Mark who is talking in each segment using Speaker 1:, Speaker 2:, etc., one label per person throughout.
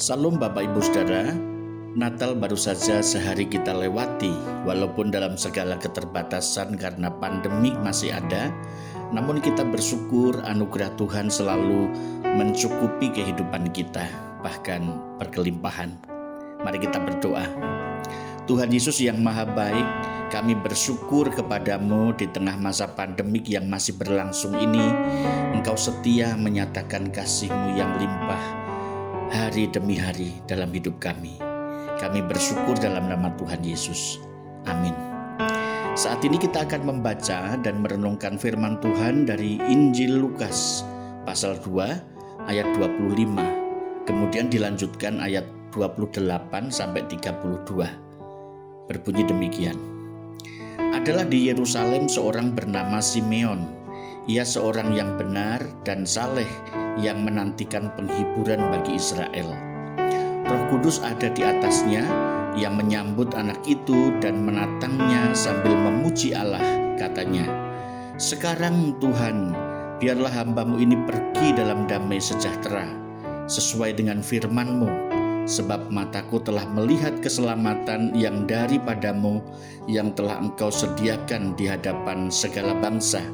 Speaker 1: Salam Bapak Ibu Saudara, Natal baru saja sehari kita lewati, walaupun dalam segala keterbatasan karena pandemi masih ada, namun kita bersyukur anugerah Tuhan selalu mencukupi kehidupan kita, bahkan berkelimpahan. Mari kita berdoa. Tuhan Yesus yang maha baik, kami bersyukur kepadamu di tengah masa pandemik yang masih berlangsung ini. Engkau setia menyatakan kasihmu yang limpah hari demi hari dalam hidup kami. Kami bersyukur dalam nama Tuhan Yesus. Amin. Saat ini kita akan membaca dan merenungkan firman Tuhan dari Injil Lukas pasal 2 ayat 25. Kemudian dilanjutkan ayat 28 sampai 32. Berbunyi demikian adalah di Yerusalem seorang bernama Simeon. Ia seorang yang benar dan saleh yang menantikan penghiburan bagi Israel. Roh Kudus ada di atasnya yang menyambut anak itu dan menatangnya sambil memuji Allah, katanya, Sekarang Tuhan, biarlah hambamu ini pergi dalam damai sejahtera, sesuai dengan firman-Mu, sebab mataku telah melihat keselamatan yang daripadamu yang telah engkau sediakan di hadapan segala bangsa,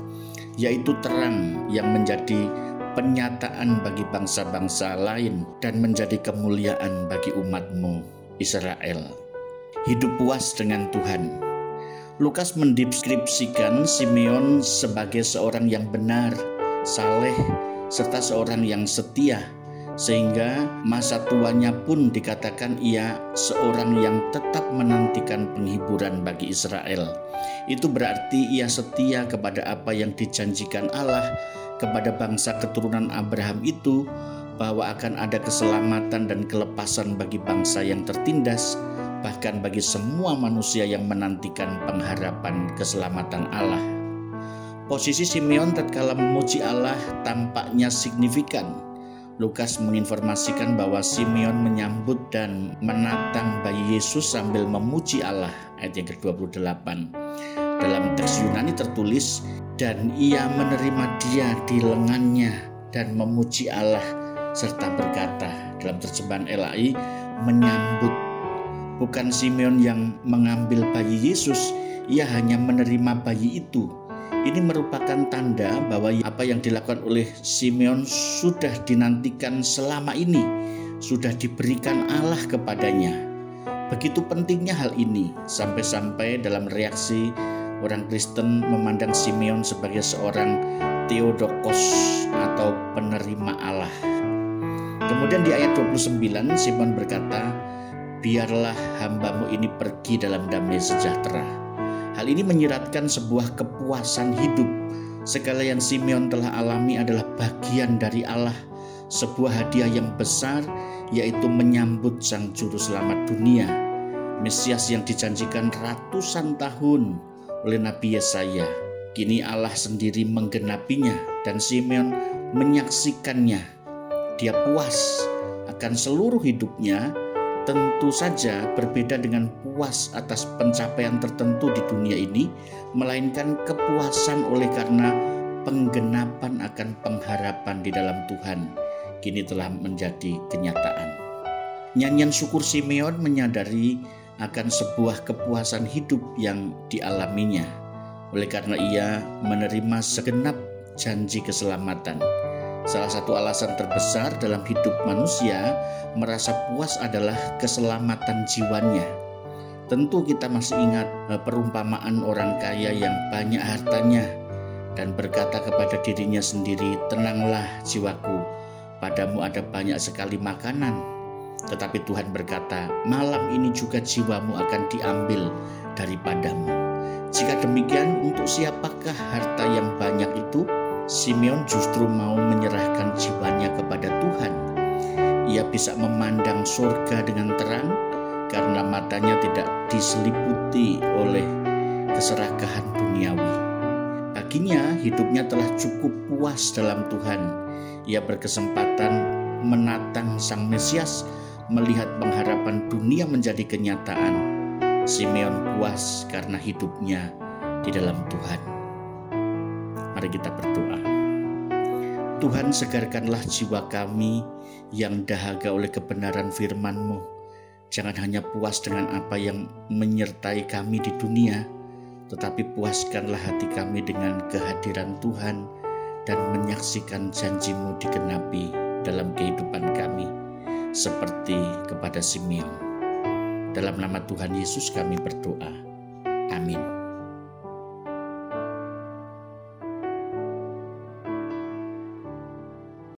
Speaker 1: yaitu terang yang menjadi penyataan bagi bangsa-bangsa lain dan menjadi kemuliaan bagi umatmu Israel. Hidup puas dengan Tuhan. Lukas mendeskripsikan Simeon sebagai seorang yang benar, saleh, serta seorang yang setia sehingga masa tuanya pun dikatakan ia seorang yang tetap menantikan penghiburan bagi Israel. Itu berarti ia setia kepada apa yang dijanjikan Allah kepada bangsa keturunan Abraham itu bahwa akan ada keselamatan dan kelepasan bagi bangsa yang tertindas, bahkan bagi semua manusia yang menantikan pengharapan keselamatan Allah. Posisi Simeon tatkala memuji Allah tampaknya signifikan Lukas menginformasikan bahwa Simeon menyambut dan menatang bayi Yesus sambil memuji Allah ayat yang ke-28. Dalam teks Yunani tertulis dan ia menerima dia di lengannya dan memuji Allah serta berkata dalam terjemahan LAI menyambut bukan Simeon yang mengambil bayi Yesus ia hanya menerima bayi itu ini merupakan tanda bahwa apa yang dilakukan oleh Simeon sudah dinantikan selama ini, sudah diberikan Allah kepadanya. Begitu pentingnya hal ini, sampai-sampai dalam reaksi orang Kristen memandang Simeon sebagai seorang Theodokos atau penerima Allah. Kemudian di ayat 29 Simon berkata, "Biarlah hambamu ini pergi dalam damai sejahtera." Hal ini menyiratkan sebuah kepuasan hidup. Segala yang Simeon telah alami adalah bagian dari Allah, sebuah hadiah yang besar yaitu menyambut Sang Juru Selamat dunia, Mesias yang dijanjikan ratusan tahun oleh Nabi Yesaya. Kini Allah sendiri menggenapinya dan Simeon menyaksikannya. Dia puas akan seluruh hidupnya tentu saja berbeda dengan puas atas pencapaian tertentu di dunia ini, melainkan kepuasan oleh karena penggenapan akan pengharapan di dalam Tuhan kini telah menjadi kenyataan. Nyanyian syukur Simeon menyadari akan sebuah kepuasan hidup yang dialaminya, oleh karena ia menerima segenap janji keselamatan Salah satu alasan terbesar dalam hidup manusia merasa puas adalah keselamatan jiwanya. Tentu kita masih ingat eh, perumpamaan orang kaya yang banyak hartanya dan berkata kepada dirinya sendiri, "Tenanglah jiwaku, padamu ada banyak sekali makanan." Tetapi Tuhan berkata, "Malam ini juga jiwamu akan diambil daripadamu." Jika demikian, untuk siapakah harta yang banyak itu? Simeon justru mau menyerahkan jiwanya kepada Tuhan. Ia bisa memandang surga dengan terang karena matanya tidak diseliputi oleh keserakahan duniawi. Baginya, hidupnya telah cukup puas dalam Tuhan. Ia berkesempatan menatang Sang Mesias, melihat pengharapan dunia menjadi kenyataan. Simeon puas karena hidupnya di dalam Tuhan. Mari kita berdoa. Tuhan segarkanlah jiwa kami yang dahaga oleh kebenaran firman-Mu. Jangan hanya puas dengan apa yang menyertai kami di dunia, tetapi puaskanlah hati kami dengan kehadiran Tuhan dan menyaksikan janjimu digenapi dalam kehidupan kami, seperti kepada Simeon. Dalam nama Tuhan Yesus kami berdoa. Amin.